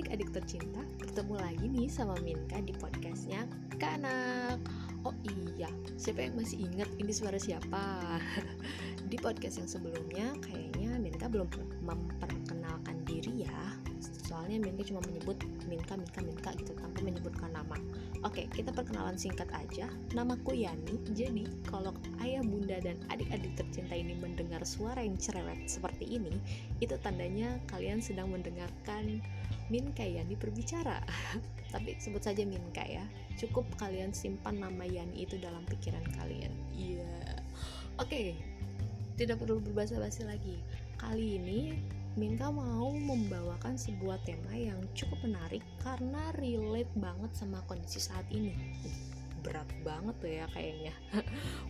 adik-adik tercinta, ketemu lagi nih sama Minka di podcastnya Kanak. Oh iya, siapa yang masih ingat ini suara siapa? di podcast yang sebelumnya kayaknya Minka belum memperkenalkan diri ya. Soalnya Minka cuma menyebut Minka, Minka, Minka gitu tanpa menyebutkan nama. Oke, kita perkenalan singkat aja. Namaku Yani. Jadi, kalau ayah, bunda, dan adik-adik tercinta ini mendengar suara yang cerewet seperti ini, itu tandanya kalian sedang mendengarkan Minka Yani berbicara. Tapi sebut saja Minka ya. Cukup kalian simpan nama Yani itu dalam pikiran kalian. Iya. Yeah. Oke. Okay. Tidak perlu berbahasa-basi lagi. Kali ini Minka mau membawakan sebuah tema yang cukup menarik karena relate banget sama kondisi saat ini. Berat banget tuh ya kayaknya.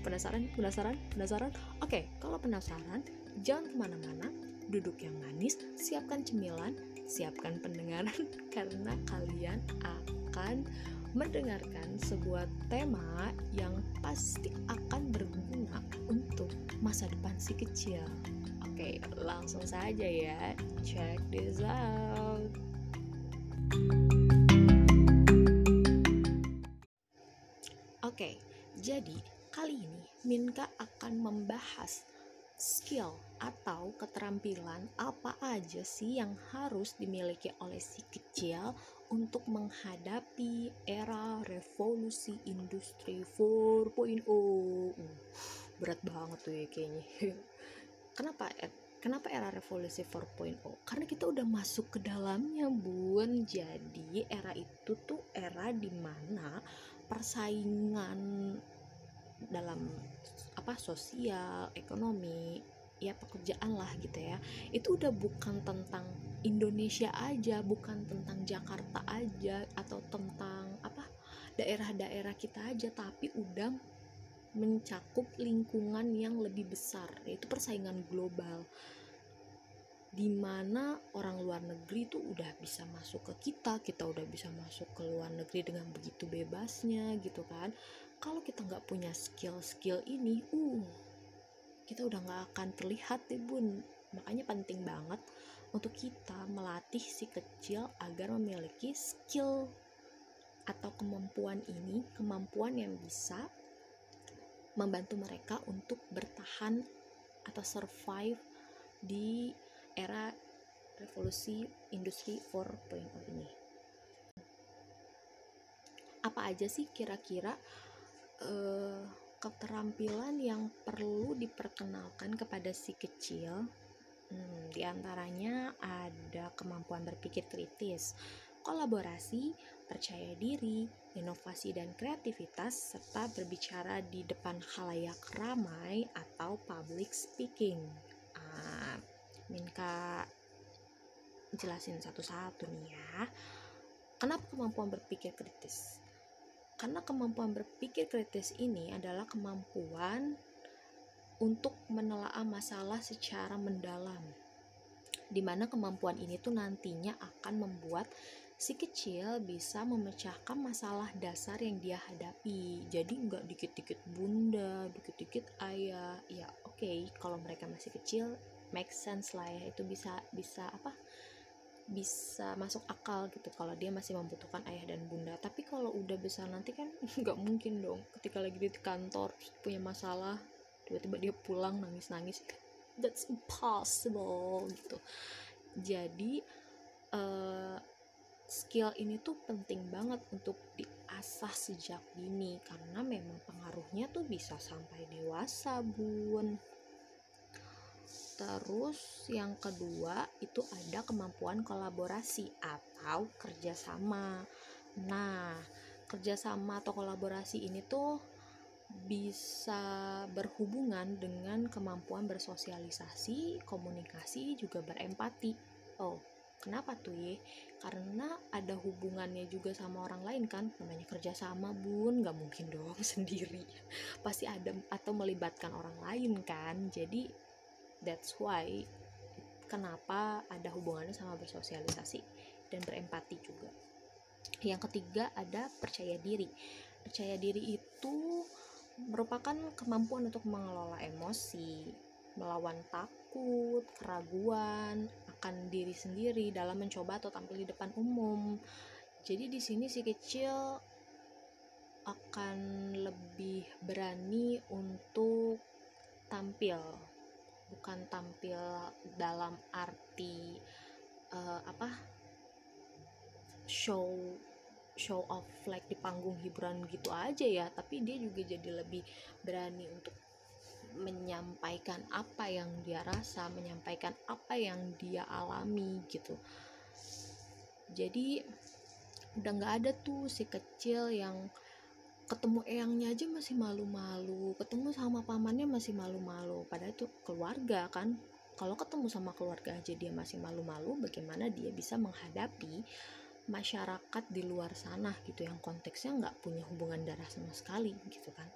penasaran? Penasaran? Penasaran? Oke, kalau penasaran, jangan ke mana-mana. Duduk yang manis, siapkan cemilan, siapkan pendengaran karena kalian akan mendengarkan sebuah tema yang pasti akan berguna untuk masa depan si kecil. Oke, langsung saja ya. Check this out. Oke, jadi kali ini Minka akan membahas skill atau keterampilan apa aja sih yang harus dimiliki oleh si kecil untuk menghadapi era revolusi industri 4.0. Berat banget tuh ya kayaknya. kenapa kenapa era revolusi 4.0 karena kita udah masuk ke dalamnya bun jadi era itu tuh era di mana persaingan dalam apa sosial ekonomi ya pekerjaan lah gitu ya. Itu udah bukan tentang Indonesia aja bukan tentang Jakarta aja atau tentang apa daerah-daerah kita aja tapi udah mencakup lingkungan yang lebih besar yaitu persaingan global. Di mana orang luar negeri tuh udah bisa masuk ke kita kita udah bisa masuk ke luar negeri dengan begitu bebasnya gitu kan. Kalau kita nggak punya skill-skill ini uh kita udah nggak akan terlihat deh bun makanya penting banget untuk kita melatih si kecil agar memiliki skill atau kemampuan ini kemampuan yang bisa membantu mereka untuk bertahan atau survive di era revolusi industri 4.0 ini. Apa aja sih kira-kira uh, keterampilan yang perlu diperkenalkan kepada si kecil? Hmm, di antaranya ada kemampuan berpikir kritis, kolaborasi, percaya diri, inovasi dan kreativitas, serta berbicara di depan halayak ramai atau public speaking. Uh, Minka jelasin satu-satu nih ya. Kenapa kemampuan berpikir kritis? Karena kemampuan berpikir kritis ini adalah kemampuan untuk menelaah masalah secara mendalam. Di mana kemampuan ini tuh nantinya akan membuat si kecil bisa memecahkan masalah dasar yang dia hadapi. Jadi nggak dikit-dikit bunda dikit-dikit ayah. Ya oke okay, kalau mereka masih kecil make sense lah ya. Itu bisa bisa apa bisa masuk akal gitu kalau dia masih membutuhkan ayah dan bunda. Tapi kalau udah besar nanti kan nggak mungkin dong. Ketika lagi di kantor punya masalah tiba-tiba dia pulang nangis-nangis that's impossible gitu. Jadi uh, skill ini tuh penting banget untuk diasah sejak dini. Karena memang pengaruhnya tuh bisa sampai dewasa bun terus yang kedua itu ada kemampuan kolaborasi atau kerjasama nah kerjasama atau kolaborasi ini tuh bisa berhubungan dengan kemampuan bersosialisasi, komunikasi, juga berempati. Oh, Kenapa tuh ya? Karena ada hubungannya juga sama orang lain kan, namanya kerja sama bun, nggak mungkin dong sendiri. Pasti ada atau melibatkan orang lain kan. Jadi that's why kenapa ada hubungannya sama bersosialisasi dan berempati juga. Yang ketiga ada percaya diri. Percaya diri itu merupakan kemampuan untuk mengelola emosi, melawan takut, keraguan akan diri sendiri dalam mencoba atau tampil di depan umum. Jadi di sini si kecil akan lebih berani untuk tampil, bukan tampil dalam arti uh, apa? Show show off like di panggung hiburan gitu aja ya. Tapi dia juga jadi lebih berani untuk menyampaikan apa yang dia rasa menyampaikan apa yang dia alami gitu. Jadi udah nggak ada tuh si kecil yang ketemu eyangnya aja masih malu-malu ketemu sama pamannya masih malu-malu. Padahal itu keluarga kan. Kalau ketemu sama keluarga aja dia masih malu-malu bagaimana dia bisa menghadapi masyarakat di luar sana gitu yang konteksnya nggak punya hubungan darah sama sekali gitu kan.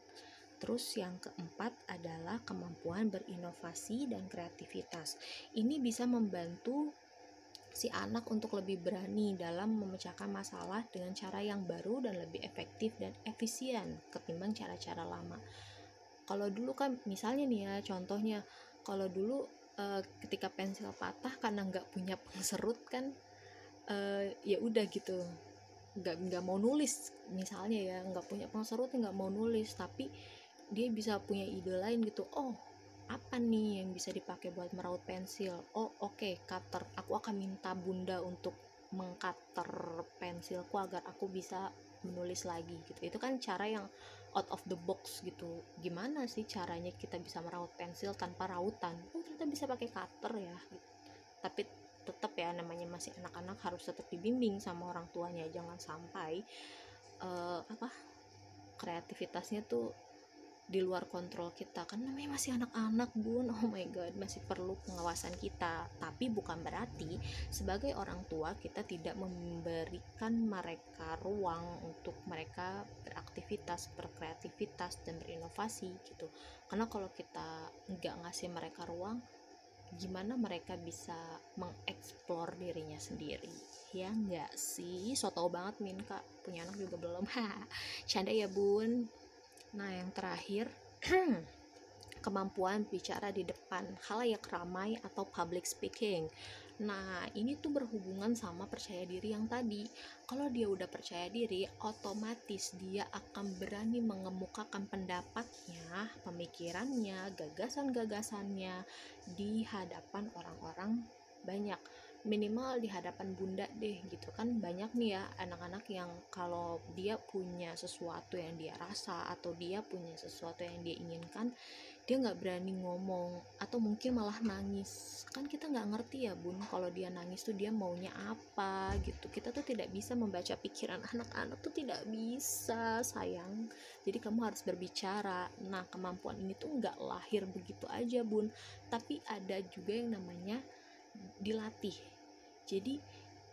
Terus yang keempat adalah kemampuan berinovasi dan kreativitas. Ini bisa membantu si anak untuk lebih berani dalam memecahkan masalah dengan cara yang baru dan lebih efektif dan efisien ketimbang cara-cara lama. Kalau dulu kan misalnya nih ya contohnya kalau dulu e, ketika pensil patah karena nggak punya pengserut kan e, ya udah gitu nggak nggak mau nulis misalnya ya nggak punya pengserut nggak mau nulis tapi dia bisa punya ide lain gitu oh apa nih yang bisa dipakai buat meraut pensil? Oh oke okay, cutter. Aku akan minta bunda untuk mengcutter pensilku agar aku bisa menulis lagi gitu. Itu kan cara yang out of the box gitu. Gimana sih caranya kita bisa meraut pensil tanpa rautan? Oh kita bisa pakai cutter ya. Gitu. tapi tetap ya namanya masih anak-anak harus tetap dibimbing sama orang tuanya. Jangan sampai uh, apa kreativitasnya tuh di luar kontrol kita. Kan namanya masih anak-anak bun. Oh my god masih perlu pengawasan kita. Tapi bukan berarti sebagai orang tua kita tidak memberikan mereka ruang untuk mereka beraktivitas berkreativitas dan berinovasi gitu. Karena kalau kita nggak ngasih mereka ruang gimana mereka bisa mengeksplor dirinya sendiri? Ya nggak sih? So tau banget min kak. Punya anak juga belum. Canda ya bun Nah, yang terakhir, kemampuan bicara di depan halayak ramai atau public speaking. Nah, ini tuh berhubungan sama percaya diri yang tadi. Kalau dia udah percaya diri, otomatis dia akan berani mengemukakan pendapatnya, pemikirannya, gagasan-gagasannya di hadapan orang-orang banyak minimal di hadapan bunda deh gitu kan. Banyak nih ya anak-anak yang kalau dia punya sesuatu yang dia rasa atau dia punya sesuatu yang dia inginkan dia nggak berani ngomong atau mungkin malah nangis. Kan kita nggak ngerti ya bun kalau dia nangis tuh dia maunya apa gitu. Kita tuh tidak bisa membaca pikiran anak-anak tuh tidak bisa sayang. Jadi kamu harus berbicara. Nah kemampuan ini tuh nggak lahir begitu aja bun. Tapi ada juga yang namanya dilatih jadi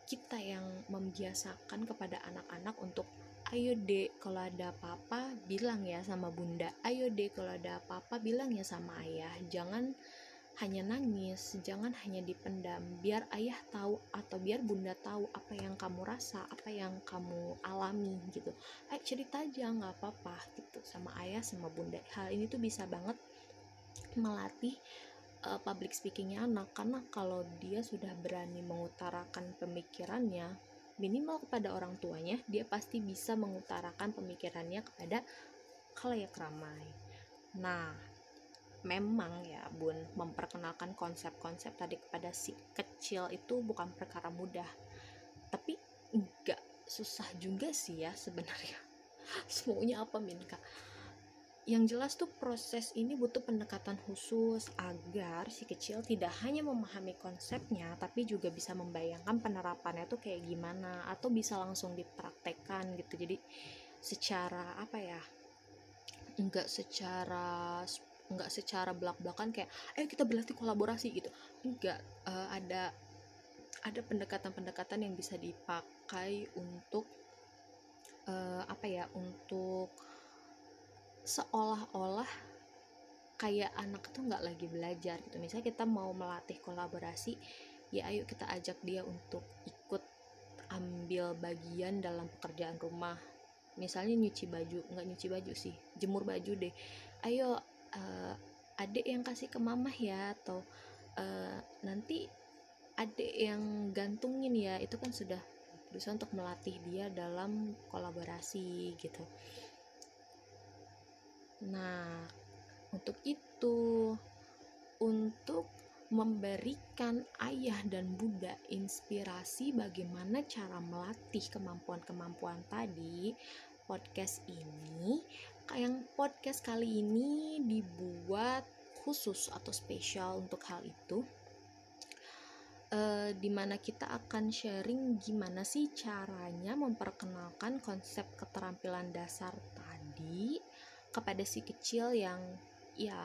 kita yang membiasakan kepada anak-anak untuk ayo dek kalau ada apa-apa bilang ya sama bunda. Ayo dek kalau ada apa-apa bilang ya sama ayah. Jangan hanya nangis jangan hanya dipendam. Biar ayah tahu atau biar bunda tahu apa yang kamu rasa apa yang kamu alami gitu. Ayo cerita aja nggak apa-apa gitu sama ayah sama bunda. Hal ini tuh bisa banget melatih uh, public speakingnya anak karena kalau dia sudah berani mengutarakan pemikirannya minimal kepada orang tuanya dia pasti bisa mengutarakan pemikirannya kepada khalayak ramai. Nah memang ya bun memperkenalkan konsep-konsep tadi kepada si kecil itu bukan perkara mudah. Tapi enggak susah juga sih ya sebenarnya. Semuanya apa minka yang jelas tuh proses ini butuh pendekatan khusus agar si kecil tidak hanya memahami konsepnya tapi juga bisa membayangkan penerapannya tuh kayak gimana atau bisa langsung dipraktekkan gitu. Jadi secara apa ya enggak secara enggak secara belak-belakan kayak eh kita berlatih kolaborasi gitu. Enggak uh, ada ada pendekatan-pendekatan yang bisa dipakai untuk uh, apa ya untuk seolah-olah kayak anak tuh nggak lagi belajar gitu. Misalnya kita mau melatih kolaborasi ya ayo kita ajak dia untuk ikut ambil bagian dalam pekerjaan rumah. Misalnya nyuci baju nggak nyuci baju sih jemur baju deh. Ayo uh, adik yang kasih ke mamah ya atau uh, nanti adik yang gantungin ya. Itu kan sudah berusaha untuk melatih dia dalam kolaborasi gitu nah untuk itu untuk memberikan ayah dan bunda inspirasi bagaimana cara melatih kemampuan-kemampuan tadi podcast ini yang podcast kali ini dibuat khusus atau spesial untuk hal itu uh, di mana kita akan sharing gimana sih caranya memperkenalkan konsep keterampilan dasar tadi kepada si kecil yang ya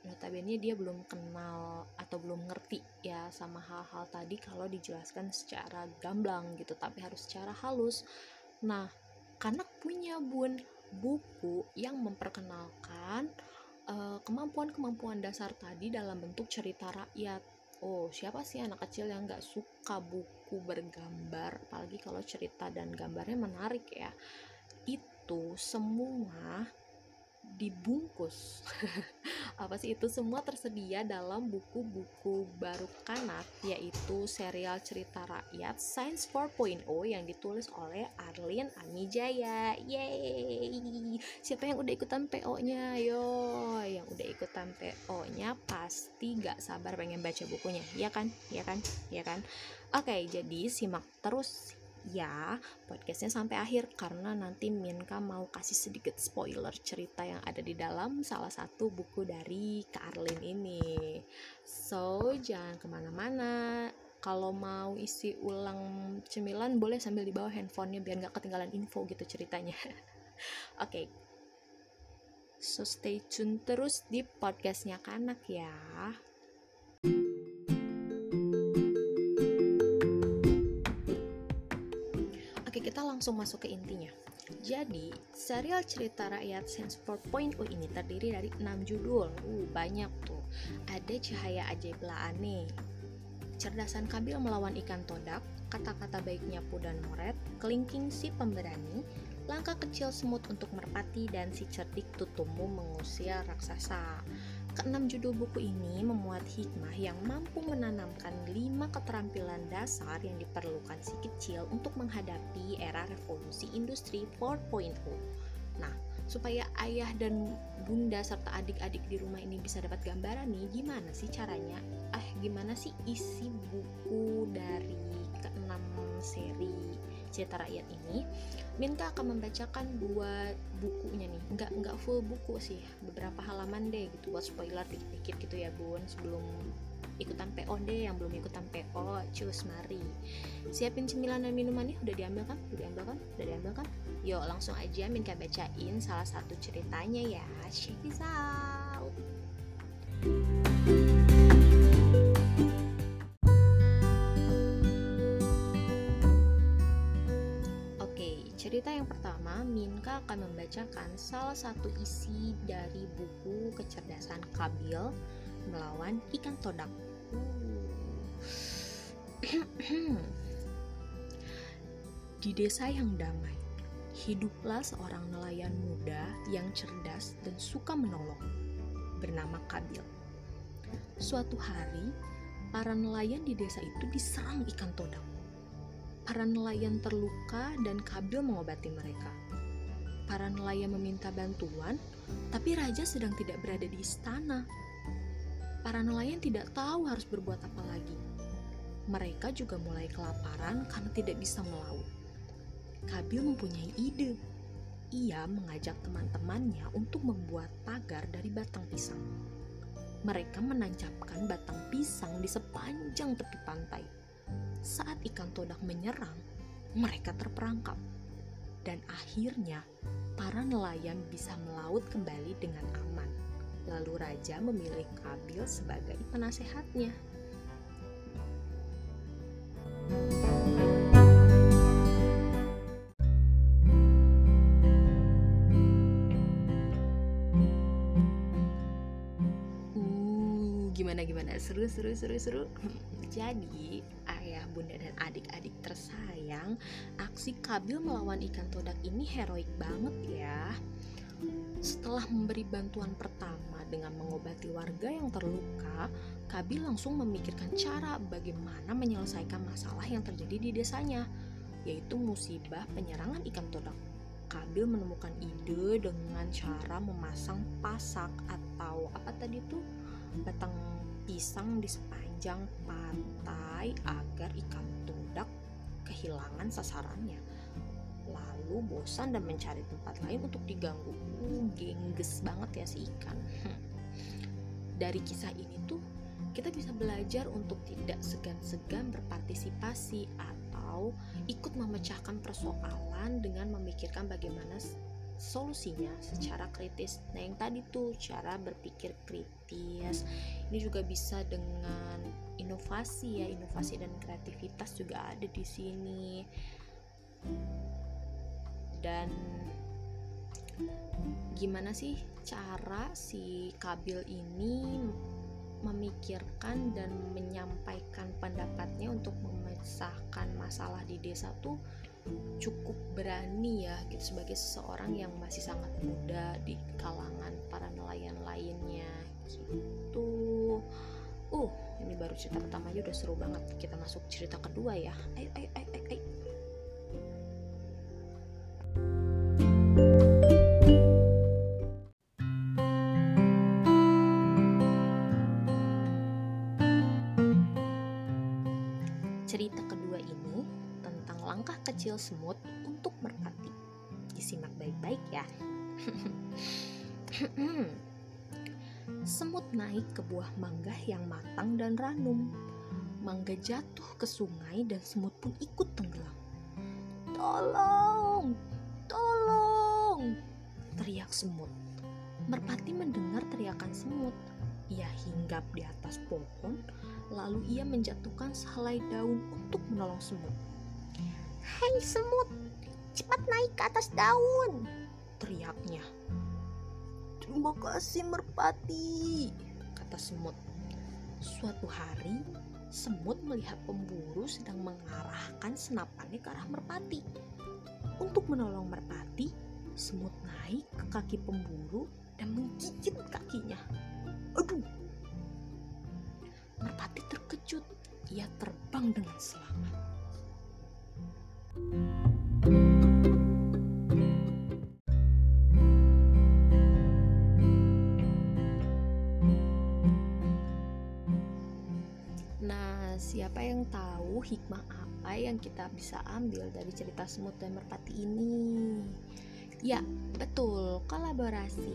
notabene dia belum kenal atau belum ngerti ya sama hal-hal tadi kalau dijelaskan secara gamblang gitu tapi harus secara halus. Nah karena punya bun buku yang memperkenalkan eh, kemampuan-kemampuan uh, dasar tadi dalam bentuk cerita rakyat. Oh siapa sih anak kecil yang nggak suka buku bergambar? Apalagi kalau cerita dan gambarnya menarik ya. Itu semua dibungkus. Apa sih? Itu semua tersedia dalam buku-buku baru kanak yaitu serial cerita rakyat Science 4.0 yang ditulis oleh Arlin Amijaya yeay! Siapa yang udah ikutan PO nya yo yang udah ikutan PO nya pasti gak sabar pengen baca bukunya. Ya kan? Ya kan? Ya kan? Oke jadi simak terus ya podcastnya sampai akhir karena nanti Minka mau kasih sedikit spoiler cerita yang ada di dalam salah satu buku dari Kak Arlin ini. So jangan ke mana-mana. Kalau mau isi ulang cemilan boleh sambil di bawah handphonenya biar nggak ketinggalan info gitu ceritanya. Oke. Okay. so stay tune terus di podcastnya kanak ya langsung masuk ke intinya. Jadi, serial cerita rakyat Sense 4.0 ini terdiri dari 6 judul. Uh, banyak tuh. Ada Cahaya Ajaib Laane, Cerdasan Kabil Melawan Ikan Todak, Kata-kata Baiknya Pu dan Moret, Kelingking Si Pemberani, Langkah Kecil Semut untuk Merpati, dan Si Cerdik Tutumu Mengusir Raksasa. Keenam judul buku ini memuat hikmah yang mampu menanamkan lima keterampilan dasar yang diperlukan si kecil untuk menghadapi era revolusi industri 4.0. Nah, supaya ayah dan bunda serta adik-adik di rumah ini bisa dapat gambaran nih gimana sih caranya? Ah, gimana sih isi buku dari keenam seri cerita rakyat ini? Minta akan membacakan dua bukunya nih. Nggak nggak full buku sih. Beberapa halaman deh gitu buat spoiler dikit-dikit gitu ya bun. Sebelum ikutan PO deh yang belum ikutan PO cus mari. Siapin cemilan dan minuman nih udah diambil kan? Udah diambil kan? Udah diambil kan? Yuk langsung aja Minka bacain salah satu ceritanya ya. Check out cerita yang pertama, Minka akan membacakan salah satu isi dari buku Kecerdasan Kabil melawan ikan todak. Di desa yang damai, hiduplah seorang nelayan muda yang cerdas dan suka menolong, bernama Kabil. Suatu hari, para nelayan di desa itu diserang ikan todak Para nelayan terluka dan Kabil mengobati mereka. Para nelayan meminta bantuan, tapi raja sedang tidak berada di istana. Para nelayan tidak tahu harus berbuat apa lagi. Mereka juga mulai kelaparan karena tidak bisa melaut. Kabil mempunyai ide. Ia mengajak teman-temannya untuk membuat pagar dari batang pisang. Mereka menancapkan batang pisang di sepanjang tepi pantai saat ikan todak menyerang, mereka terperangkap. Dan akhirnya, para nelayan bisa melaut kembali dengan aman. Lalu raja memilih Kabil sebagai penasehatnya. Uh, gimana gimana seru seru seru seru jadi ayah, bunda, dan adik-adik tersayang, aksi Kabil melawan ikan todak ini heroik banget ya. Setelah memberi bantuan pertama dengan mengobati warga yang terluka, Kabil langsung memikirkan cara bagaimana menyelesaikan masalah yang terjadi di desanya, yaitu musibah penyerangan ikan todak. Kabil menemukan ide dengan cara memasang pasak atau apa tadi tuh batang pisang di sepanjang pantai agar ikan todak kehilangan sasarannya lalu bosan dan mencari tempat lain untuk diganggu. Uh, gengges banget ya si ikan. Dari kisah ini tuh kita bisa belajar untuk tidak segan-segan berpartisipasi atau ikut memecahkan persoalan dengan memikirkan bagaimana solusinya secara kritis. Nah, yang tadi tuh cara berpikir kritis. Ini juga bisa dengan inovasi ya, inovasi dan kreativitas juga ada di sini dan gimana sih cara si Kabil ini memikirkan dan menyampaikan pendapatnya untuk memecahkan masalah di desa tuh cukup berani ya gitu sebagai seseorang yang masih sangat muda di kalangan para nelayan lainnya gitu. Uh, ini baru cerita pertama aja udah seru banget. Kita masuk cerita kedua ya. Ayo ayo ayo ayo. Ya. semut naik ke buah mangga yang matang dan ranum. Mangga jatuh ke sungai dan semut pun ikut tenggelam. Tolong, tolong, teriak semut. Merpati mendengar teriakan semut. Ia hinggap di atas pohon Lalu ia menjatuhkan sehelai daun untuk menolong semut. Hei semut, cepat naik ke atas daun, teriaknya. Terima kasih merpati, kata semut. Suatu hari, semut melihat pemburu sedang mengarahkan senapannya ke arah merpati. Untuk menolong merpati, semut naik ke kaki pemburu dan menggigit kakinya. Aduh, Merpati terkejut. Ia terbang dengan selamat. Nah, yang tahu hikmah apa yang kita bisa ambil dari cerita semut dan merpati ini? Ya, betul, kolaborasi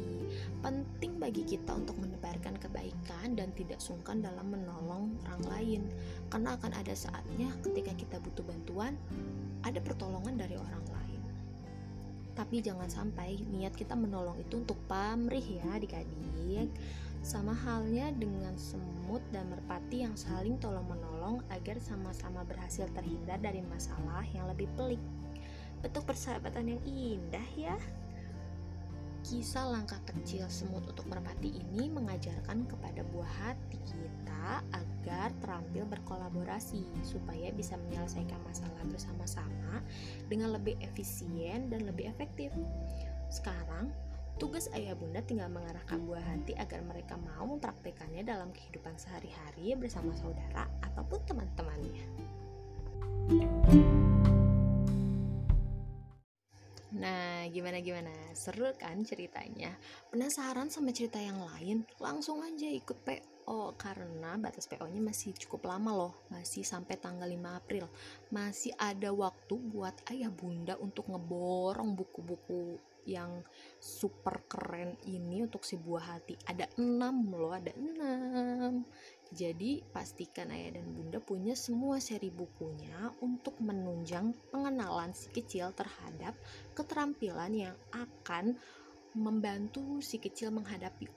penting bagi kita untuk menebarkan kebaikan dan tidak sungkan dalam menolong orang lain. Karena akan ada saatnya ketika kita butuh bantuan, ada pertolongan dari orang lain. Tapi jangan sampai niat kita menolong itu untuk pamrih ya adik-adik. Sama halnya dengan semut dan merpati yang saling tolong-menolong agar sama-sama berhasil terhindar dari masalah yang lebih pelik bentuk persahabatan yang indah ya. Kisah langkah kecil semut untuk merpati ini mengajarkan kepada buah hati kita agar terampil berkolaborasi supaya bisa menyelesaikan masalah bersama-sama dengan lebih efisien dan lebih efektif. Sekarang, tugas ayah bunda tinggal mengarahkan buah hati agar mereka mau mempraktekannya dalam kehidupan sehari-hari bersama saudara ataupun teman-temannya. Nah, gimana gimana? Seru kan ceritanya? Penasaran sama cerita yang lain? Langsung aja ikut PO karena batas PO-nya masih cukup lama loh, masih sampai tanggal 5 April. Masih ada waktu buat ayah bunda untuk ngeborong buku-buku yang super keren ini untuk si buah hati. Ada 6 loh, ada 6. Jadi, pastikan ayah dan bunda punya semua seri bukunya untuk menunjang pengenalan si kecil terhadap keterampilan yang akan membantu si kecil menghadapi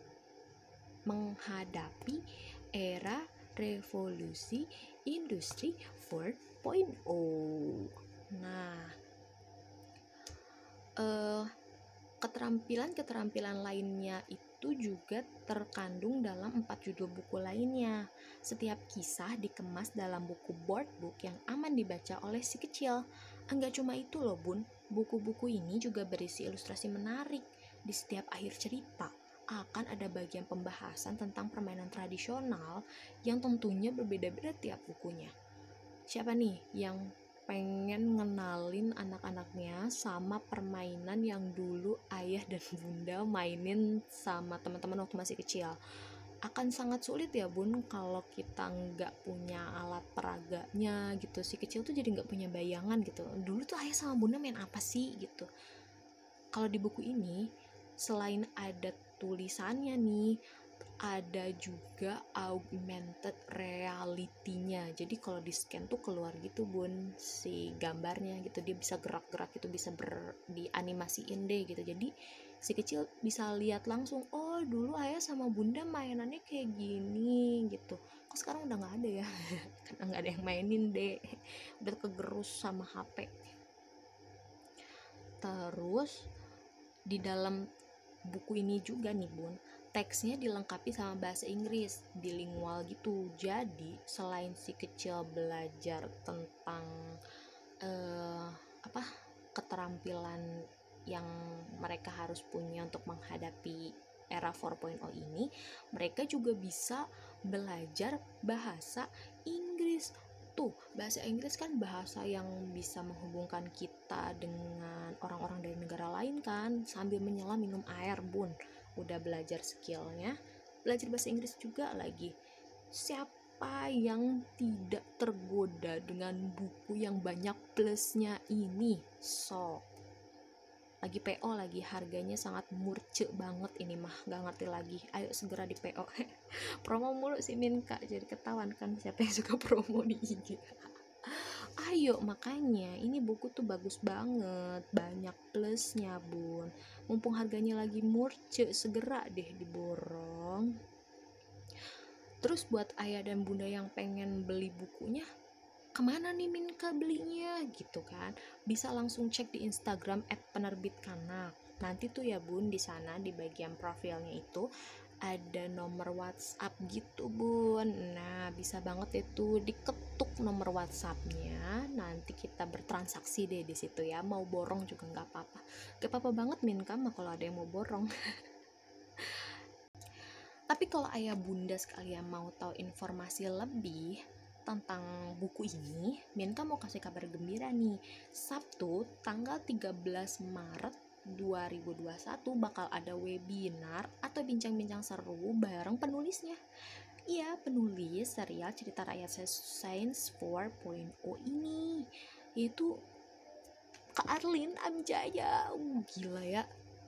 menghadapi era revolusi industri 4.0. Nah, uh, keterampilan-keterampilan lainnya itu juga terkandung dalam empat judul buku lainnya. Setiap kisah dikemas dalam buku board book yang aman dibaca oleh si kecil. Enggak cuma itu loh bun, buku-buku ini juga berisi ilustrasi menarik di setiap akhir cerita. akan ada bagian pembahasan tentang permainan tradisional yang tentunya berbeda-beda tiap bukunya. Siapa nih yang pengen ngenalin anak-anaknya sama permainan yang dulu ayah dan bunda mainin sama teman-teman waktu masih kecil. Akan sangat sulit ya bun kalau kita nggak punya alat peraganya gitu. Si kecil tuh jadi nggak punya bayangan gitu. Dulu tuh ayah sama bunda main apa sih gitu. Kalau di buku ini selain ada tulisannya nih ada juga augmented reality-nya. Jadi kalau di scan tuh keluar gitu bun si gambarnya gitu dia bisa gerak-gerak itu bisa ber dianimasiin deh gitu. Jadi si kecil bisa lihat langsung oh dulu ayah sama bunda mainannya kayak gini gitu. Kok sekarang udah nggak ada ya? Karena nggak ada yang mainin deh. Udah kegerus sama HP. Terus di dalam buku ini juga nih bun teksnya dilengkapi sama bahasa Inggris bilingual gitu. Jadi selain si kecil belajar tentang uh, apa keterampilan yang mereka harus punya untuk menghadapi era 4.0 ini mereka juga bisa belajar bahasa Inggris. Tuh bahasa Inggris kan bahasa yang bisa menghubungkan kita dengan orang-orang dari negara lain kan sambil menyelam minum air bun udah belajar skillnya belajar bahasa Inggris juga lagi. Siapa yang tidak tergoda dengan buku yang banyak plusnya ini? So lagi PO lagi harganya sangat murce banget ini mah gak ngerti lagi. Ayo segera di PO promo mulu sih Minka jadi ketahuan kan siapa yang suka promo di IG ayo makanya ini buku tuh bagus banget. Banyak plusnya bun. Mumpung harganya lagi murce segera deh diborong. Terus buat ayah dan bunda yang pengen beli bukunya ke mana nih Minka belinya? Gitu kan. Bisa langsung cek di Instagram at penerbit kanak nanti tuh ya bun di sana di bagian profilnya itu ada nomor WhatsApp gitu bun. Nah bisa banget itu diketuk nomor WhatsAppnya. Nanti kita bertransaksi deh di situ ya. Mau borong juga nggak apa-apa. Gak apa-apa banget min. Mah kalau ada yang mau borong. Tapi kalau ayah bunda sekalian mau tahu informasi lebih tentang buku ini, Minka mau kasih kabar gembira nih. Sabtu tanggal 13 Maret 2021 bakal ada webinar atau bincang-bincang seru bareng penulisnya. Iya, penulis serial cerita rakyat Science 4.0 ini yaitu Kak Arlin Amjaya. Uh, gila ya.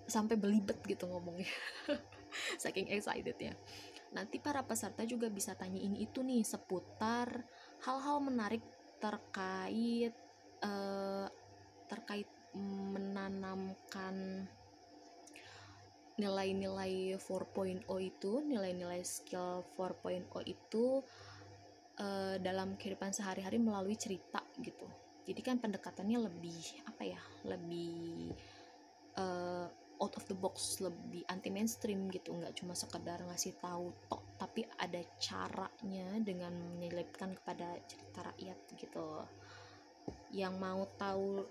Sampai belibet gitu ngomongnya. Saking excited ya. Nanti para peserta juga bisa tanya ini itu nih seputar hal-hal menarik terkait uh, terkait menanamkan nilai-nilai 4.0 itu, nilai-nilai skill 4.0 itu uh, dalam kehidupan sehari-hari melalui cerita gitu. Jadi kan pendekatannya lebih apa ya? Lebih uh, out of the box, lebih anti mainstream gitu, nggak cuma sekedar ngasih tahu tok, tapi ada caranya dengan menyelipkan kepada cerita rakyat gitu. Yang mau tahu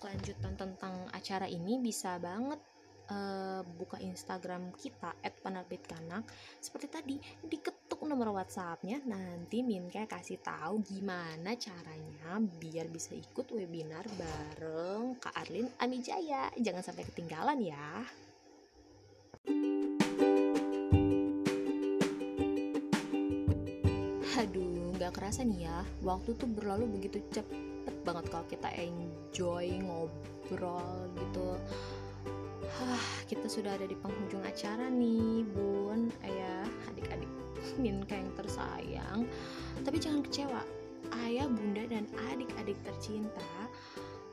kelanjutan tentang acara ini bisa banget uh, buka Instagram kita @penerbitkanak. Seperti tadi diketuk nomor WhatsAppnya. Nanti Minka kasih tahu gimana caranya biar bisa ikut webinar bareng Kak Arlin Amijaya jangan sampai ketinggalan ya. Aduh, nggak kerasa nih ya, waktu tuh berlalu begitu cepet banget kalau kita enjoy ngobrol gitu. Hah, kita sudah ada di penghujung acara nih bun. Ayah adik-adik Minka yang tersayang. Tapi jangan kecewa ayah bunda dan adik-adik tercinta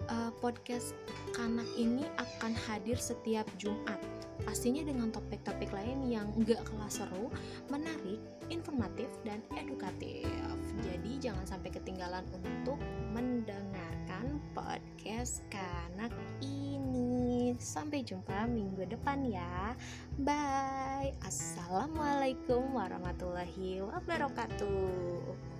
uh, podcast kanak ini akan hadir setiap Jumat pastinya dengan topik-topik lain yang gak kalah seru, menarik, informatif, dan edukatif. Jadi jangan sampai ketinggalan untuk mendengarkan podcast kanak ini. Sampai jumpa minggu depan ya. Bye. Assalamualaikum warahmatullahi wabarakatuh.